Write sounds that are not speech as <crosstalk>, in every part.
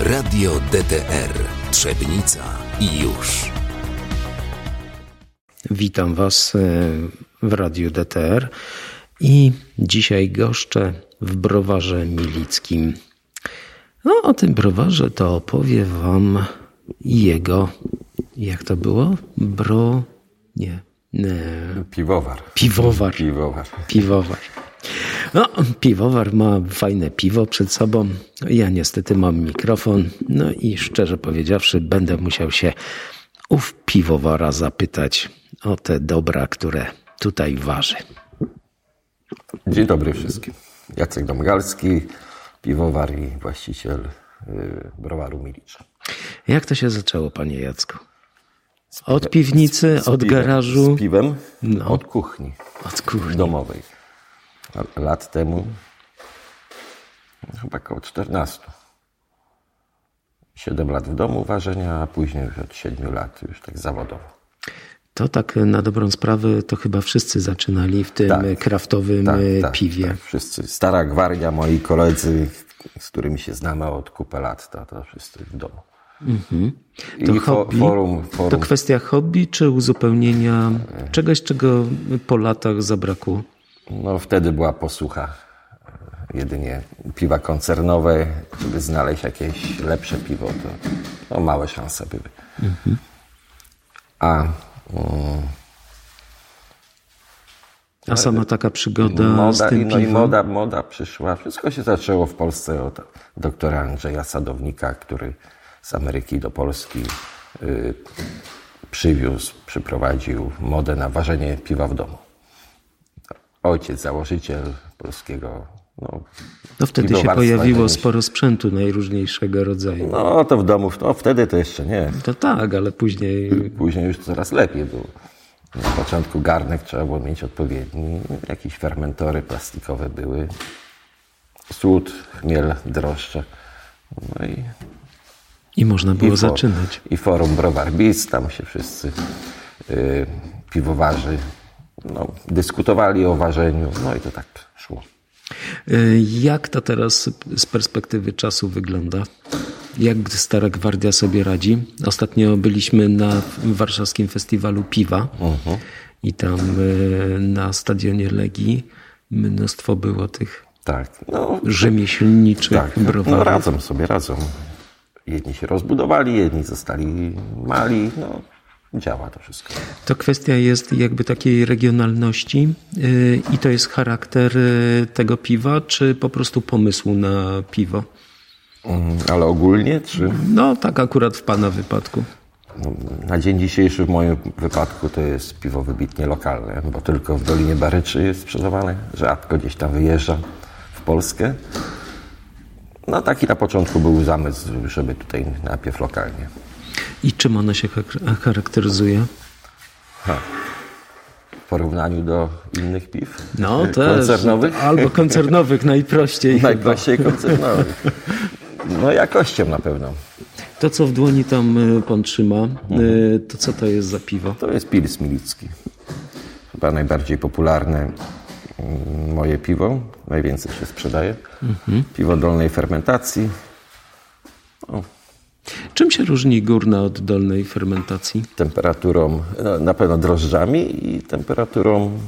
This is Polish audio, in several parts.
Radio DTR Trzebnica i już. Witam Was e, w Radiu DTR i dzisiaj goszczę w browarze milickim. No, o tym browarze to opowie Wam jego, jak to było? Bro... nie. nie. Piwowar. Piwowar. Piwowar. Piwowar. No, piwowar ma fajne piwo przed sobą. Ja niestety mam mikrofon. No i szczerze powiedziawszy, będę musiał się ów piwowara zapytać o te dobra, które tutaj waży. Dzień dobry wszystkim. Jacek Domgalski, piwowar i właściciel y, browaru Milicza. Jak to się zaczęło, panie Jacku? Od piwnicy, Z od piwem- garażu, Z piwem No. od kuchni od kuchni. domowej. Lat temu, chyba około 14. 7 lat w domu ważenia, a później już od 7 lat już tak zawodowo. To tak na dobrą sprawę, to chyba wszyscy zaczynali w tym Tak. kraftowym Tak, e, tak, piwie. tak. Wszyscy, stara gwardia, moi koledzy, z którymi się znamy od kupę lat, to, to wszyscy w domu. I To fo, hobby? forum, To forum kwestia hobby czy uzupełnienia czegoś, czego po latach zabrakło? No wtedy była posłucha. Jedynie piwa koncernowe, żeby znaleźć jakieś lepsze piwo, to no, małe szanse były. A mm, A sama taka przygoda z moda, i, tym no i piwem? moda, moda przyszła. Wszystko się zaczęło w Polsce od doktora Andrzeja Sadownika, który z Ameryki do Polski y, przywiózł, przyprowadził modę na ważenie piwa w domu. Ojciec, założyciel polskiego no, No wtedy się pojawiło sporo sprzętu najróżniejszego rodzaju. No to w domu, no wtedy to jeszcze nie. To tak, ale później Później już coraz lepiej było. Na początku garnek trzeba było mieć odpowiedni. Jakieś fermentory plastikowe były. Słód, chmiel, drożdże. No i, i można było i, for- zaczynać. I forum Browar tam się wszyscy y, piwowarzy no, dyskutowali o ważeniu. No i to tak szło. Y, Jak to teraz z perspektywy czasu wygląda? Jak Stara Gwardia sobie radzi? Ostatnio byliśmy na warszawskim festiwalu piwa Mhm. i tam y, na stadionie Legii mnóstwo było tych Tak, no, rzemieślniczych Tak, no browarów. radzą sobie, radzą. Jedni się rozbudowali, jedni zostali mali. No, działa to wszystko. To kwestia jest jakby takiej regionalności yy, i to jest charakter yy, tego piwa, czy po prostu pomysłu na piwo? Mm, Ale ogólnie, czy No tak akurat w Pana wypadku. na dzień dzisiejszy w moim wypadku to jest piwo wybitnie lokalne, bo tylko w Dolinie Baryczy jest sprzedawane, rzadko gdzieś tam wyjeżdża w Polskę. No taki na początku był zamysł, żeby tutaj najpierw lokalnie. I czym ono się charakteryzuje? W porównaniu do innych piw No <laughs> też. koncernowych. Albo koncernowych najprościej. <laughs> Najprościej koncernowych. No jakością na pewno. To, co w dłoni tam y, pan trzyma, y, to co to jest za piwo? To jest Pils Milicki. Chyba najbardziej popularne mm, moje piwo. Najwięcej się sprzedaje. Piwo dolnej fermentacji. Czym się różni górna od dolnej fermentacji? Temperaturą, no, na pewno drożdżami i temperaturą,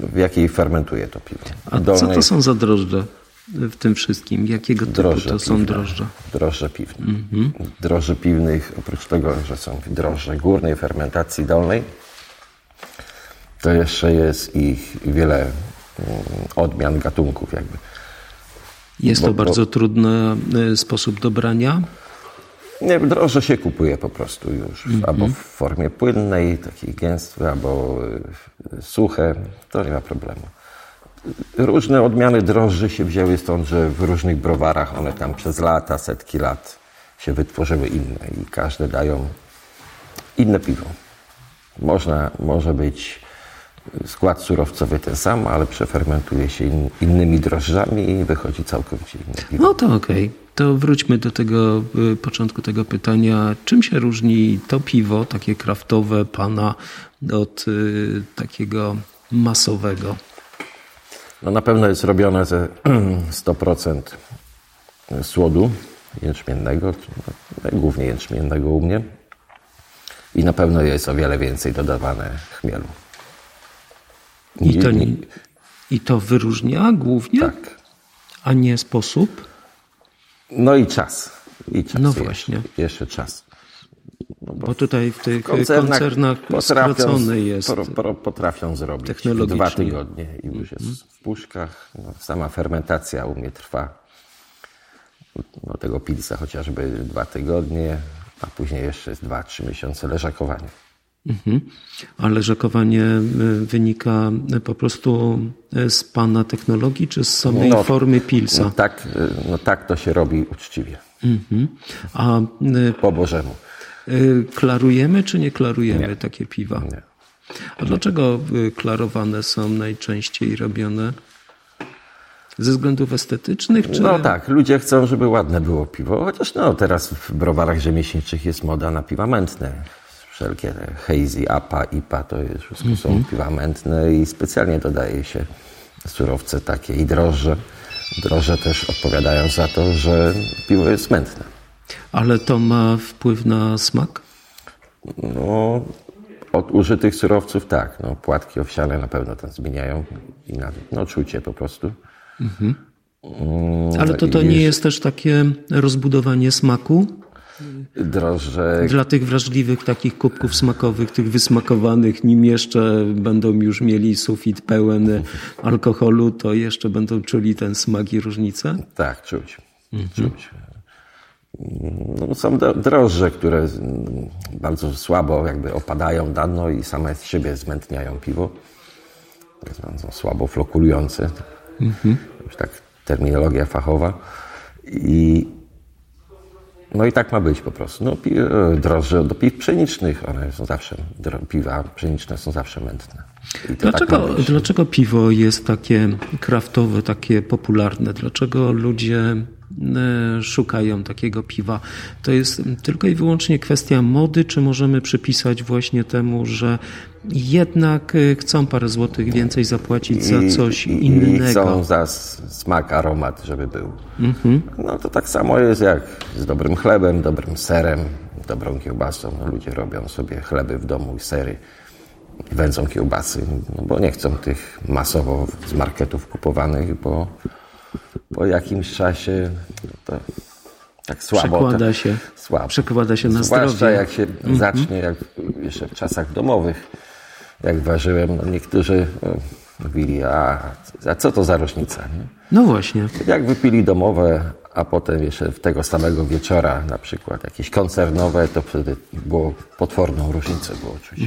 w jakiej fermentuje to piwo. A co to są za drożdże w tym wszystkim? Jakiego typu Drożdże to są piwne. drożdże? Drożdże piwne. Drożdże piwnych, oprócz tego, że są drożdże górnej fermentacji dolnej, to jeszcze jest ich wiele mm, odmian, gatunków jakby. Jest to Bo- bo- bardzo trudny y, sposób dobrania. Nie, drożdże się kupuje po prostu już, albo w formie płynnej, takiej gęstwej, albo y, suche, to nie ma problemu. Różne odmiany drożdży się wzięły stąd, że w różnych browarach one tam przez lata, setki lat się wytworzyły inne i każde dają inne piwo. Można, może być skład surowcowy ten sam, ale przefermentuje się in, innymi drożdżami i wychodzi całkowicie inne piwo. No to okej. To wróćmy do tego y, początku tego pytania. Czym się różni to piwo, takie kraftowe pana, od y, takiego masowego? No na pewno jest robione ze <clears throat> 100% słodu jęczmiennego, głównie jęczmiennego u mnie. I na pewno jest o wiele więcej dodawane chmielu. I to, nie, I to wyróżnia głównie? Tak. A nie sposób? No i czas. I czas No jeszcze, właśnie. Jeszcze czas. Bo tutaj w tych koncernach koncernach skracony jest. Potrafią zrobić dwa tygodnie i już jest w puszkach. No, sama fermentacja u mnie trwa no, tego pilca chociażby dwa tygodnie, a później jeszcze jest dwa, trzy miesiące leżakowania. Mhm. A leżakowanie y, wynika y, po prostu y, z pana technologii, czy z samej No, formy pilsa? No tak, no tak to się robi uczciwie, Mhm. A po Bożemu. klarujemy, czy nie klarujemy takie piwa? Nie. A dlaczego klarowane są najczęściej robione? Ze względów estetycznych, czy... No tak, ludzie chcą, żeby ładne było piwo, chociaż no teraz w browarach rzemieślniczych jest moda na piwa mętne. Wszelkie te hazy, APA, IPA to jest, wszystko są piwa mętne i specjalnie dodaje się surowce takie i drożdże. Drożdże też odpowiadają za to, że piwo jest mętne. Ale to ma wpływ na smak? No, od użytych surowców tak, no, płatki owsiane na pewno tam zmieniają i na, no, czucie po prostu. Mm, Ale to, to i nie jest też takie rozbudowanie smaku? Drożdże Dla tych wrażliwych takich kubków smakowych, tych wysmakowanych, nim jeszcze będą już mieli sufit pełen alkoholu, to jeszcze będą czuli ten smak i różnicę? Tak, czuć. czuć. No, są drożdże, które bardzo słabo jakby opadają dano i same z siebie zmętniają piwo. Są słabo flokulujące. Już tak terminologia fachowa. I no i tak ma być po prostu. No, pi- e, drożdże do piw pszenicznych, one są zawsze, piwa pszeniczne są zawsze mętne. Tak Dlaczego, być. dlaczego piwo jest takie kraftowe, takie popularne? Dlaczego ludzie szukają takiego piwa? To jest tylko i wyłącznie kwestia mody, czy możemy przypisać właśnie temu, że jednak e, chcą parę złotych więcej zapłacić za coś i, innego? I chcą za smak, aromat, żeby był. Mhm. No to tak samo jest jak z dobrym chlebem, dobrym serem, dobrą kiełbasą. Ludzie robią sobie chleby w domu i sery i wędzą kiełbasy, no, bo nie chcą tych masowo z marketów kupowanych, bo po jakimś czasie to tak słabo. Przekłada się- słabo. przekłada się na Zwłaszcza zdrowie. jak się zacznie, jak jeszcze w czasach domowych, jak ważyłem, no niektórzy e, mówili, a, a co to za różnica? Nie? No właśnie. Jak wypili domowe, a potem jeszcze tego samego wieczora na przykład jakieś koncernowe, to wtedy było potworną różnicę było czuć.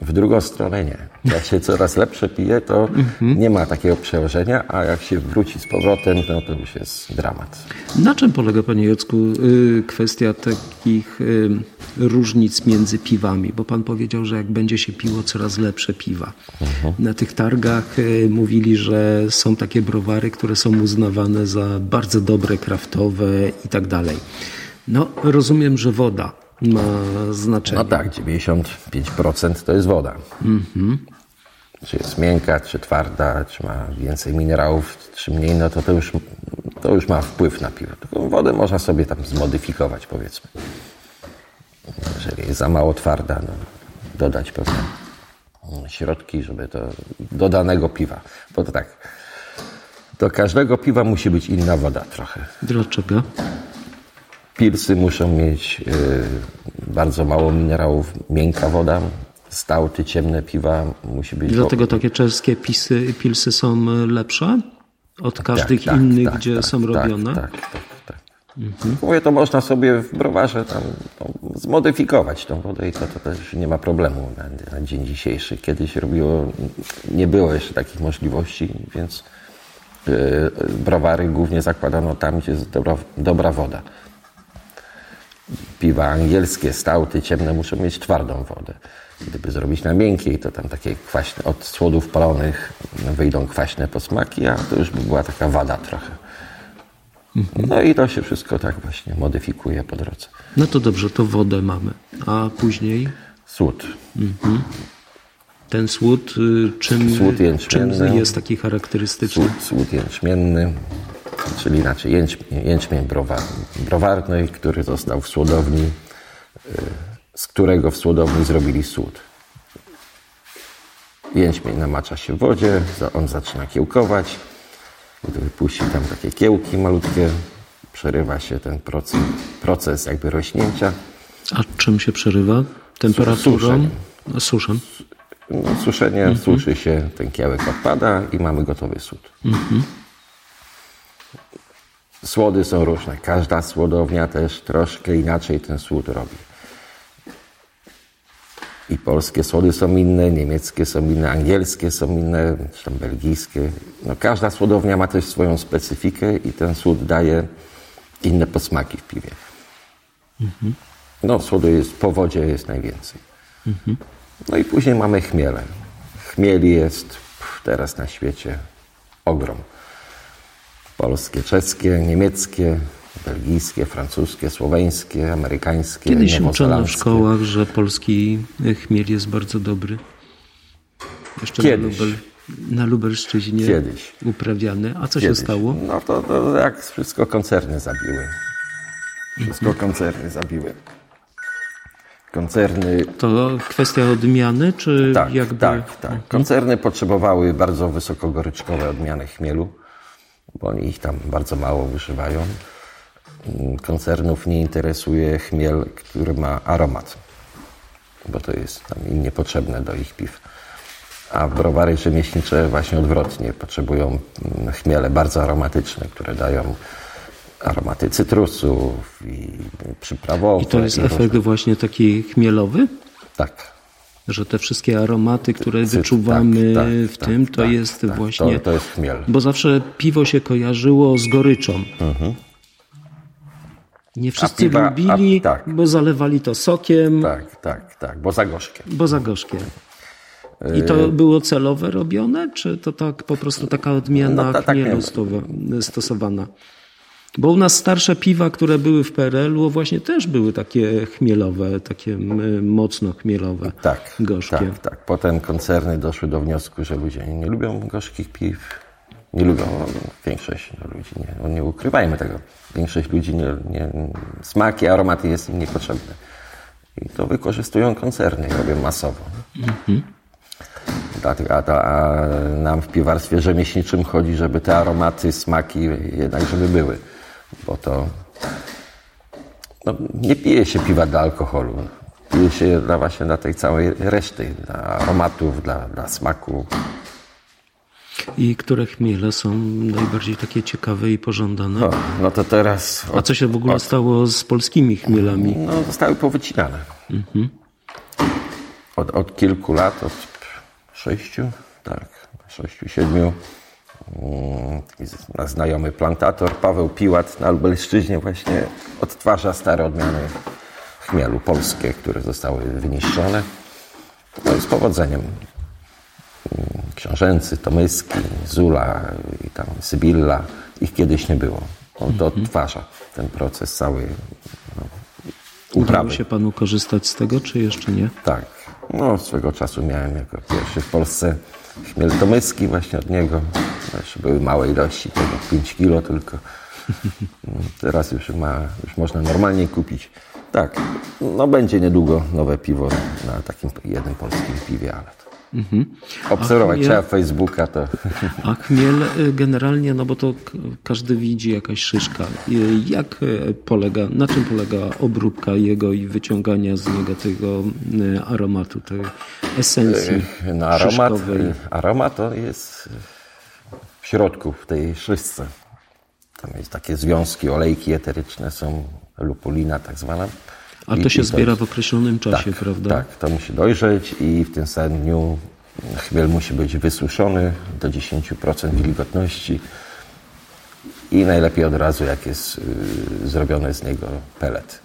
W drugą stronę nie. Jak się coraz lepsze pije, to nie ma takiego przełożenia, a jak się wróci z powrotem, no to już jest dramat. Na czym polega, panie Jacku, y, kwestia takich y, różnic między piwami? Bo pan powiedział, że jak będzie się piło coraz lepsze piwa. Na tych targach y, mówili, że są takie browary, które są uznawane za bardzo dobre, kraftowe i tak dalej. No, rozumiem, że woda ma znaczenie. No tak, 95% to jest woda. Czy jest miękka, czy twarda, czy ma więcej minerałów, czy mniej, no to to już, to już ma wpływ na piwo. Tylko wodę można sobie tam zmodyfikować, powiedzmy. Jeżeli jest za mało twarda, no, dodać pewne środki, żeby to do danego piwa. Bo to tak, do każdego piwa musi być inna woda trochę. Dlaczego? Pilsy muszą mieć y, bardzo mało minerałów, miękka woda. Stałty, ciemne piwa musi być. Dlatego takie czeskie pisy, pilsy są lepsze od każdych tak, innych, tak, gdzie tak, są tak, robione? Tak, tak, tak. Mówię, to można sobie w browarze tam no, zmodyfikować tą wodę i to, to też nie ma problemu na, na dzień dzisiejszy. Kiedyś robiło, nie było jeszcze takich możliwości, więc y, browary głównie zakładano tam, gdzie jest dobra, dobra woda. Piwa angielskie, stałty, ciemne muszą mieć twardą wodę. Gdyby zrobić na miękkiej, to tam takie kwaśne, od słodów palonych wyjdą kwaśne posmaki, a to już by była taka wada trochę. No i to się wszystko tak właśnie modyfikuje po drodze. No to dobrze, to wodę mamy. A później Słód. ten słód, y, czym, Słód czym jest taki charakterystyczny? Słód, słód jęczmienny. Czyli inaczej jęczmień, jęczmień browar, browarny, który został w słodowni, y, z którego w słodowni zrobili słód. Jęczmień namacza się w wodzie, on zaczyna kiełkować, gdy wypuści tam takie kiełki malutkie, przerywa się ten proces, proces jakby rośnięcia. A czym się przerywa? Temperaturą? Suszem. No, suszenie, suszy się, ten kiełek odpada i mamy gotowy sód. Słody są różne. Każda słodownia też troszkę inaczej ten słód robi. I polskie słody są inne, niemieckie są inne, angielskie są inne, czy tam belgijskie. No, każda słodownia ma też swoją specyfikę i ten słód daje inne posmaki w piwie. No, słodu jest, po wodzie jest najwięcej. No i później mamy chmiele. Chmieli jest teraz na świecie ogrom. Polskie, czeskie, niemieckie, belgijskie, francuskie, słoweńskie, amerykańskie, Kiedyś uczono w szkołach, że polski chmiel jest bardzo dobry. Jeszcze Kiedyś. Na, Lubel, na Lubelszczyźnie Kiedyś. uprawiany. A co Kiedyś. się stało? No to, to jak wszystko koncerny zabiły. Wszystko koncerny zabiły. Koncerny To kwestia odmiany, czy Tak, jakby... tak, tak. Koncerny potrzebowały bardzo wysokogoryczkowe odmiany chmielu, bo oni ich tam bardzo mało wyżywają. Mm, Koncernów nie interesuje chmiel, który ma aromat, bo to jest tam im niepotrzebne do ich piw. A browary rzemieślnicze właśnie odwrotnie potrzebują mm, chmiele bardzo aromatyczne, które dają aromaty cytrusów i przyprawowe. I to jest różne- efekt właśnie taki chmielowy? Tak, Że te wszystkie aromaty, które Cyt- wyczuwamy tak, w tak, tym, tak, to tak, jest tak. właśnie... To, to jest. Bo zawsze piwo się kojarzyło z goryczą. Nie wszyscy piwa- a- lubili, tak. bo zalewali to sokiem, Tak, tak, tak, bo za gorzkie. bo za gorzkie. I Y- to było celowe robione, czy to tak po prostu taka odmiana No, ta- tak stosowana? Bo u nas starsze piwa, które były w PRL-u, właśnie też były takie chmielowe, takie mocno chmielowe, Tak, gorzkie. tak, tak. Potem koncerny doszły do wniosku, że ludzie nie lubią gorzkich piw. Nie lubią, no, większość ludzi, nie, no, nie ukrywajmy tego. Większość ludzi, nie, nie, smaki, aromaty jest im niepotrzebne. I to wykorzystują koncerny, robią masowo. Dlatego, a, to, a nam w piwarstwie rzemieślniczym chodzi, żeby te aromaty, smaki jednak żeby były. Bo to no, nie pije się piwa dla alkoholu. Pije się dla właśnie dla tej całej reszty, dla aromatów, dla, dla smaku. I które chmiele są najbardziej takie ciekawe i pożądane? No, no to teraz A co się w ogóle stało z polskimi chmielami? no, zostały powycinane. Od, od kilku lat, od sześciu, tak, sześciu, siedmiu. Mm, znajomy plantator Paweł Piłat na Lubelszczyźnie właśnie odtwarza stare odmiany chmielu polskie, które zostały wyniszczone. No i z powodzeniem. Mm, Książęcy, Tomyski, Zula i tam Sybilla. Ich kiedyś nie było. On to odtwarza, ten proces cały no, Udało uprawy. się panu korzystać z tego, czy jeszcze nie? Tak. No, swego czasu miałem jako pierwszy w Polsce chmiel tomyski właśnie od niego. Jeszcze były małe ilości, tego 5 kilo tylko. Teraz już, ma, już można normalnie kupić. Tak, no będzie niedługo nowe piwo na takim jednym polskim piwie, ale to obserwować A chmiel- trzeba Facebooka, to A chmiel y, generalnie, no bo to każdy widzi jakaś szyszka. Y, Jak y, polega, na czym polega obróbka jego i wyciągania z niego tego aromatu, tej esencji no, aromat, szyszkowej? aromat to jest w środku, w tej szyszce. Tam jest takie związki, olejki eteryczne są, lupulina tak zwana. A I- to się i zbiera jest- w określonym czasie, tak, prawda? Tak, to musi dojrzeć i w tym samym dniu chmiel musi być wysuszony do 10% wilgotności i najlepiej od razu, jak jest y, zrobiony z niego pelet,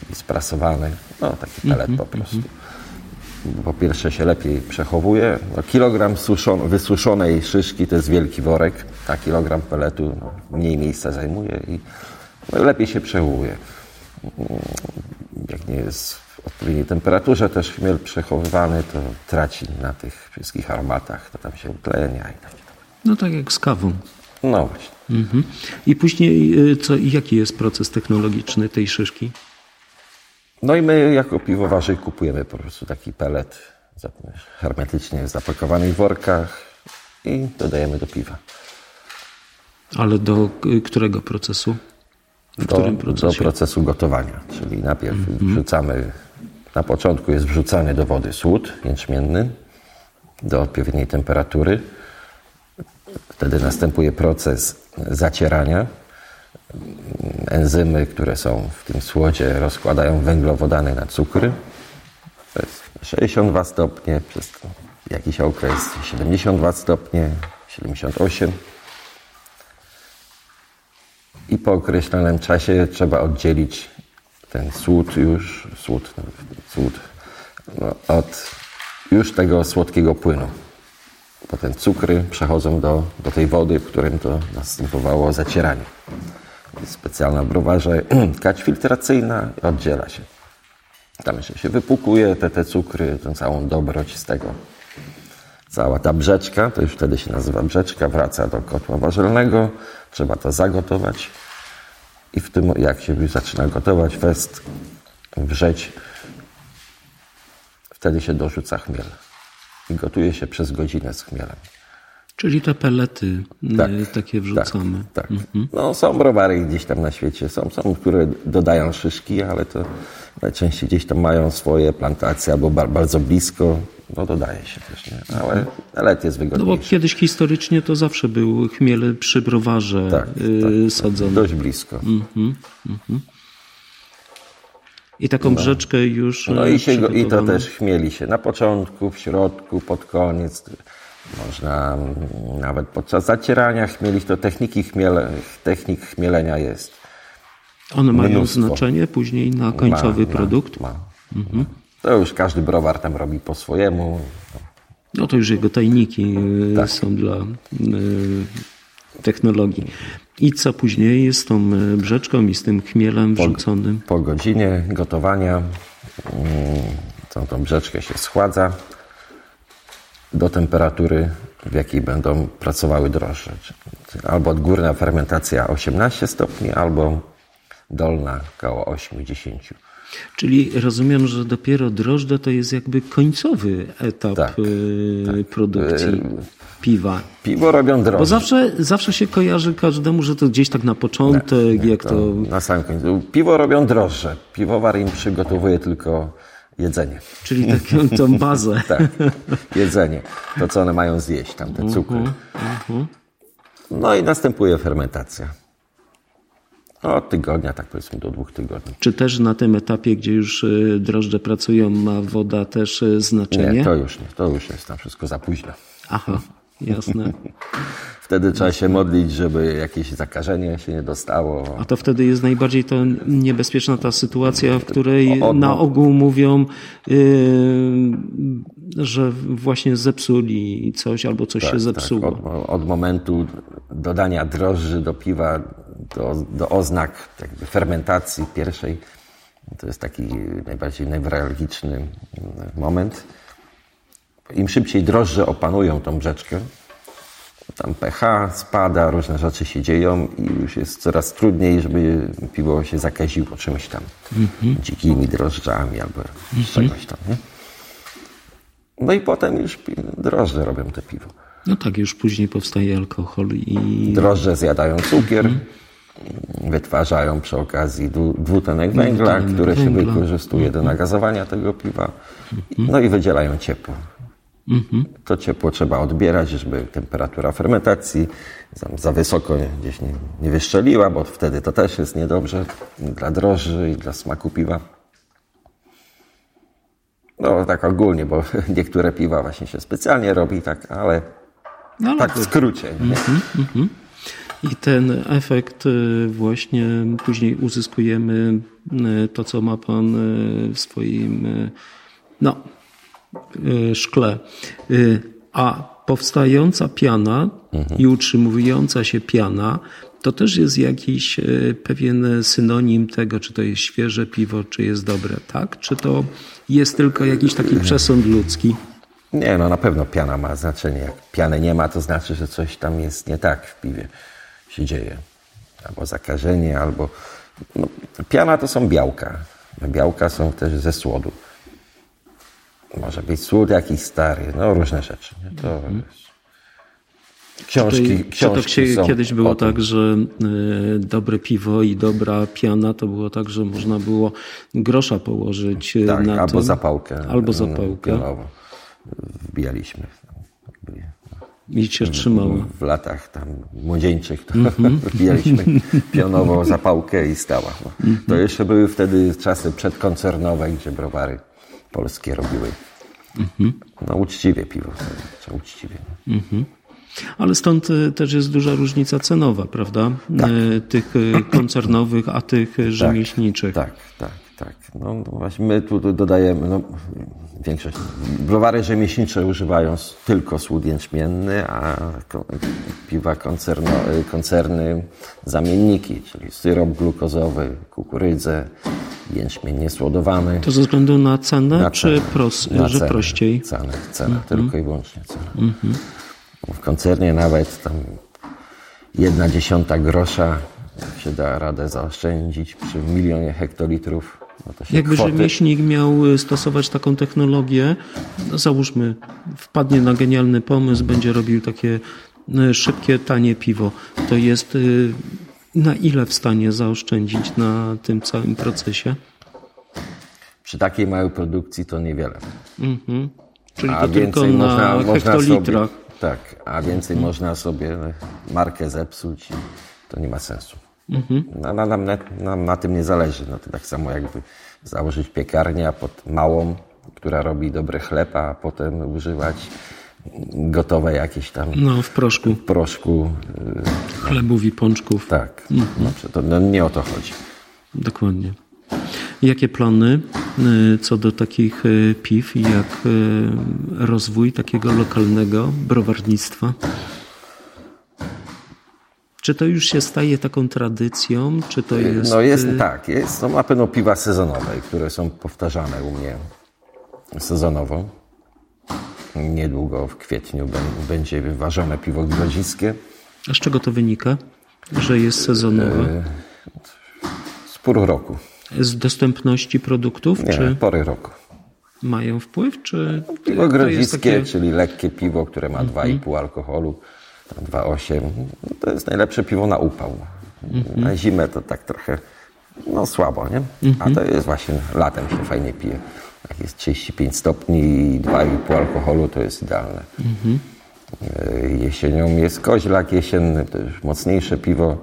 czyli sprasowany, no taki pelet po prostu. Po pierwsze się lepiej przechowuje. No, kilogram suszon, wysuszonej szyszki to jest wielki worek, a kilogram peletu no, mniej miejsca zajmuje i no, lepiej się przechowuje jak nie jest w odpowiedniej temperaturze też chmiel przechowywany, to traci na tych wszystkich aromatach, to tam się utlenia i tak. No tak jak z kawą. No właśnie. Mhm. I później y, co, jaki jest proces technologiczny tej szyszki? No i my jako piwowarzy kupujemy po prostu taki pelet hermetycznie zapakowany w workach i dodajemy do piwa. Ale do y, którego procesu? W Do, którym do procesie? procesu gotowania. Czyli najpierw wrzucamy, na początku jest wrzucany do wody słód jęczmienny do odpowiedniej temperatury. Wtedy następuje proces zacierania. Enzymy, które są w tym słodzie, rozkładają węglowodany na cukry. To jest 62 stopnie przez jakiś okres, 72 stopnie, 78. I po określonym czasie trzeba oddzielić ten słód już, słód, słód no, od już tego słodkiego płynu. Potem cukry przechodzą do, do tej wody, w którym to następowało zacieranie. Jest specjalna w browarze <clears throat> kać filtracyjna i oddziela się. Tam jeszcze się wypukuje te, te cukry, tę całą dobroć z tego. Cała ta brzeczka, to już wtedy się nazywa brzeczka, wraca do kotła warzelnego. Trzeba to zagotować. I w tym, jak się już zaczyna gotować, fest, wrzeć, wtedy się dorzuca chmiel. I gotuje się przez godzinę z chmielem. Czyli te pelety y, takie wrzucamy. Tak. tak. No, są browary gdzieś tam na świecie, są, są, które dodają szyszki, ale to najczęściej gdzieś tam mają swoje plantacje albo ba- bardzo blisko, no dodaje się też, nie? Ale pelet jest No bo wygodniejszy. kiedyś historycznie to zawsze był chmiel przy browarze Tak, y, sadzony. Dość blisko. I taką brzeczkę już No i, się go, i to też chmieli się na początku, w środku, pod koniec. Można nawet podczas zacierania chmielić, to techniki chmiele, technik chmielenia jest. One mają mnóstwo. znaczenie później na końcowy Ma- produkt. Ma, ma. To już każdy browar tam robi po swojemu. No to już jego tajniki y, Tak. są dla y, technologii. I co później jest z tą y, brzeczką i z tym chmielem wrzuconym? Po godzinie gotowania mm, tą, tą brzeczkę się schładza do temperatury, w jakiej będą pracowały drożdże. Albo odgórna fermentacja 18 stopni, albo dolna około 8-10. Czyli rozumiem, że dopiero drożdże to jest jakby końcowy etap Tak, y, produkcji piwa. Piwo robią Bo drożdże. zawsze, zawsze się kojarzy każdemu, że to gdzieś tak na początek, jak to... Na samym końcu. Piwo robią drożdże. Piwowar im przygotowuje tylko jedzenie. Czyli taką tą <laughs> bazę. Tak, jedzenie. To, co one mają zjeść, tam te cukry. No i następuje fermentacja. Od tygodnia, tak powiedzmy do dwóch tygodni. Czy też na tym etapie, gdzie już y, drożdże pracują, ma woda też y, znaczenie? Nie, to już nie. To już jest tam wszystko za późno. Aha, jasne. <laughs> Wtedy trzeba się modlić, żeby jakieś zakażenie się nie dostało. A to wtedy jest najbardziej to niebezpieczna ta sytuacja, w której na ogół mówią, y, że właśnie zepsuli coś albo coś się zepsuło. Tak, od, od momentu dodania drożdży do piwa, do, do oznak fermentacji pierwszej, to jest taki najbardziej newralgiczny moment. Im szybciej drożdże opanują tą brzeczkę, tam pH spada, różne rzeczy się dzieją i już jest coraz trudniej, żeby piwo się zakaziło czymś tam, dzikimi drożdżami albo czegoś tam. Nie? No i potem już drożdże robią te piwo. No tak, już później powstaje alkohol i Drożdże zjadają cukier, wytwarzają przy okazji dwu- dwutlenek węgla, Dwutlenek które się węgla. wykorzystuje do nagazowania tego piwa. No i wydzielają ciepło. To ciepło trzeba odbierać, żeby temperatura fermentacji za, wysoko gdzieś nie, nie wyszczeliła, bo wtedy to też jest niedobrze dla drożdży i dla smaku piwa. No tak ogólnie, bo <laughs> niektóre piwa właśnie się specjalnie robi, tak, ale No, ale tak w skrócie. Nie? I ten efekt y, właśnie później uzyskujemy y, to, co ma Pan y, w swoim no, szkle. Y, A powstająca piana i utrzymująca się piana to też jest jakiś y, pewien synonim tego, czy to jest świeże piwo, czy jest dobre, tak? Czy to jest tylko jakiś taki przesąd ludzki? Nie, no na pewno piana ma znaczenie. Jak piany nie ma, to znaczy, że coś tam jest nie tak w piwie się dzieje. Albo zakażenie, albo... No, piana to są białka. Białka są też ze słodu. Może być słód jakiś stary, no różne rzeczy. Nie? To jest... Książki, Czy to książki są kiedyś było tak, że y, dobre piwo i dobra piana to było tak, że można było grosza położyć y, Tak, na albo tym. zapałkę. Albo mm, zapałkę. pionowo. Wbijaliśmy. I się trzymało. W latach tam młodzieńczych to Mhm. <laughs> wbijaliśmy <laughs> pionowo zapałkę i stała. Mhm. To jeszcze były wtedy czasy przedkoncernowe, gdzie browary polskie robiły. Mhm. No uczciwie piwo. Trzeba uczciwie. Ale stąd y, też jest duża różnica cenowa, prawda? Tak. Y, Tych y, koncernowych, a tych y, rzemieślniczych. Tak, tak, tak. No, no właśnie my tu dodajemy, no, większość, browary rzemieślnicze używają tylko słód jęczmienny, a piwa koncerno, koncerny zamienniki, czyli syrop glukozowy, kukurydzę, jęczmień niesłodowany. To ze względu na cenę, Na czy cenę. pros, Na że cenę. prościej? Cenę, cenę tylko i wyłącznie cenę. W koncernie nawet tam jedna dziesiąta grosza jak się da radę zaoszczędzić przy milionie hektolitrów. No Jakby kwoty... rzemieślnik miał y, stosować taką technologię, no załóżmy, wpadnie na genialny pomysł, będzie robił takie y, szybkie, tanie piwo, to jest y, na ile w stanie zaoszczędzić na tym całym procesie? Przy takiej małej produkcji to niewiele. Mhm. Czyli A to tylko na można, można hektolitrach. sobie, tak, a więcej można sobie markę zepsuć i to nie ma sensu. Mhm. Na, na, nam, nam na tym nie zależy. No to tak samo jakby założyć piekarnię a pod małą, która robi dobry chleb, a potem używać gotowe jakieś tam No, w proszku w proszku. y, chlebów i pączków. Tak, no, to no, nie o to chodzi. Dokładnie. Jakie plany y, co do takich y, piw i jak rozwój takiego lokalnego browarnictwa? Czy to już się staje taką tradycją, czy to jest... No jest y, tak, jest, no, na pewno piwa sezonowe, które są powtarzane u mnie sezonowo. Niedługo w kwietniu bę- będzie ważone piwo grodziskie. A z czego to wynika, że jest sezonowe? Z pór roku, Z dostępności produktów, nie, czy pory roku. mają wpływ, czy Piwo grodziskie, takie... Mhm. czyli lekkie piwo, które ma 2,5 alkoholu, 2,8. no To jest najlepsze piwo na upał. Mhm. Na zimę to tak trochę no słabo, nie? Mhm. A to jest właśnie latem się fajnie pije. Jak jest 35 stopni i 2,5 alkoholu, to jest idealne. Mhm. E, Jesienią jest koźlak jesienny, to już mocniejsze piwo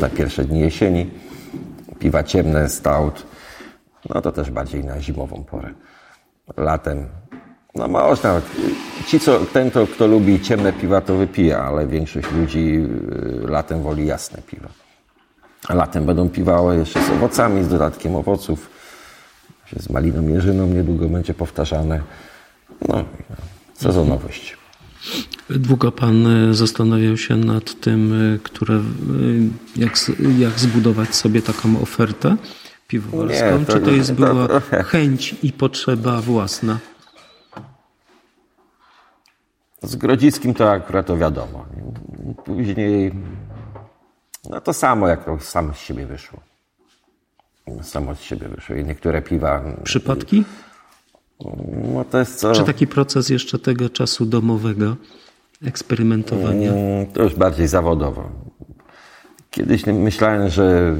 na pierwsze dni jesieni. Piwa ciemne, stout, no to też bardziej na zimową porę. Latem, no można, ci co, ten to, kto lubi ciemne piwa to wypija, ale większość ludzi y, latem woli jasne piwa. A latem będą piwały jeszcze z owocami, z dodatkiem owoców, z maliną jeżyną niedługo będzie powtarzane. No, sezonowość. Długo pan y, zastanawiał się nad tym, y, które, jak, jak zbudować sobie taką ofertę piwowarską? Nie, to- Czy to jest to była trochę- chęć i potrzeba własna? Z Grodziskim to akurat to wiadomo. nie? Później, no to samo, jak to samo z siebie wyszło. Samo z siebie wyszło. I niektóre piwa, Przypadki? no to jest co... Czy taki proces jeszcze tego czasu domowego eksperymentowania? Mm, To już bardziej zawodowo. Kiedyś myślałem, że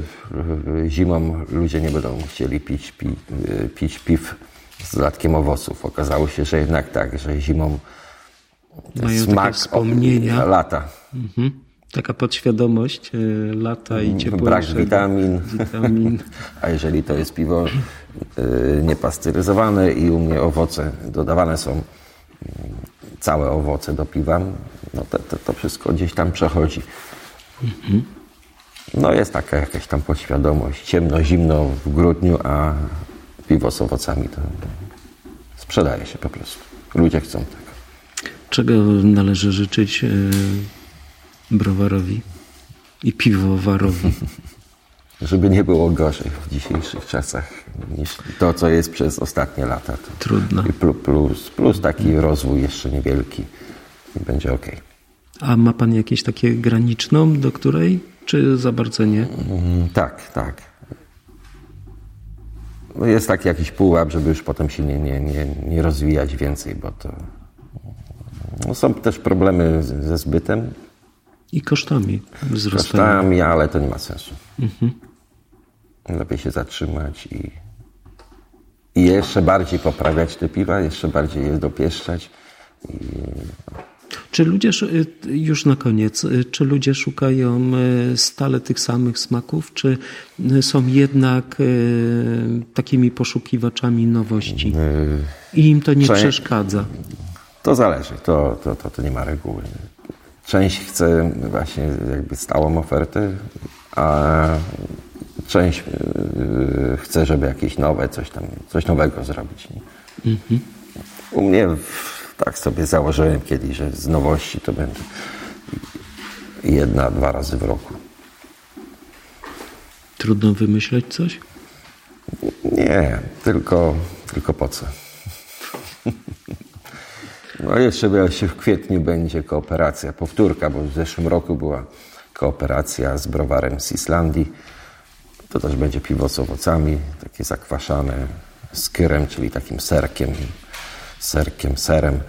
zimą ludzie nie będą chcieli pić, pi, pić piw z dodatkiem owoców. Okazało się, że jednak tak, że zimą Mają takie smak wspomnienia. lata. Mhm. Taka podświadomość y, lata i ciepłego. Brak witamin. witamin. <laughs> A jeżeli to jest piwo y, niepasteryzowane i u mnie owoce dodawane są mm, całe owoce do piwa, no to, to, to wszystko gdzieś tam przechodzi. No jest taka jakaś tam podświadomość. Ciemno, zimno w grudniu, a piwo z owocami to sprzedaje się po prostu. Ludzie chcą tego. Czego należy życzyć y, browarowi i piwowarowi? <laughs> żeby nie było gorzej w dzisiejszych czasach niż to, co jest przez ostatnie lata. Trudno. Plus, plus taki rozwój jeszcze niewielki i będzie ok. A ma pan jakieś takie graniczną, do której, czy za bardzo nie? Mm, tak, tak. No jest taki jakiś pułap, żeby już potem się nie, nie, nie, nie rozwijać więcej, bo to no są też problemy ze zbytem, I kosztami wzrostają. kosztami, ale to nie ma sensu. Lepiej się zatrzymać i, i jeszcze bardziej poprawiać te piwa, jeszcze bardziej je dopieszczać. Czy ludzie, sz- już na koniec, y, czy ludzie szukają y, stale tych samych smaków, czy y, są jednak y, takimi poszukiwaczami nowości i im to nie Cze- przeszkadza? To zależy, to, to, to, to nie ma reguły. Część chce właśnie jakby stałą ofertę, a część yy, chce, żeby jakieś nowe, coś tam, coś nowego zrobić. Nie? U mnie tak sobie założyłem kiedyś, że z nowości to będzie jedna, dwa razy w roku. Trudno wymyśleć coś? Nie, tylko, tylko po co? <laughs> No jeszcze jeszcze w kwietniu będzie kooperacja, powtórka, bo w zeszłym roku była kooperacja z browarem z Islandii. To też będzie piwo z owocami, takie zakwaszane z kyrem, czyli takim serkiem, serkiem, serem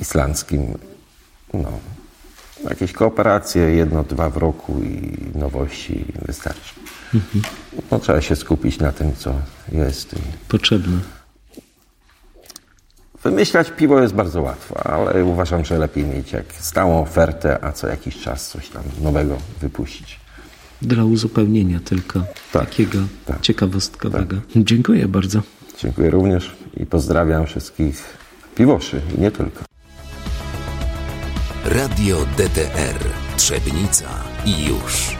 islandzkim. No, jakieś kooperacje, jedno, dwa w roku i nowości wystarczy. No, trzeba się skupić na tym, co jest. Potrzebne. Wymyślać piwo jest bardzo łatwo, ale uważam, że lepiej mieć jak stałą ofertę, a co jakiś czas coś tam nowego wypuścić. Dla uzupełnienia tylko Tak, takiego tak. ciekawostkowego. Dziękuję bardzo. Dziękuję również i pozdrawiam wszystkich piwoszy i nie tylko. Radio DTR Trzebnica i już.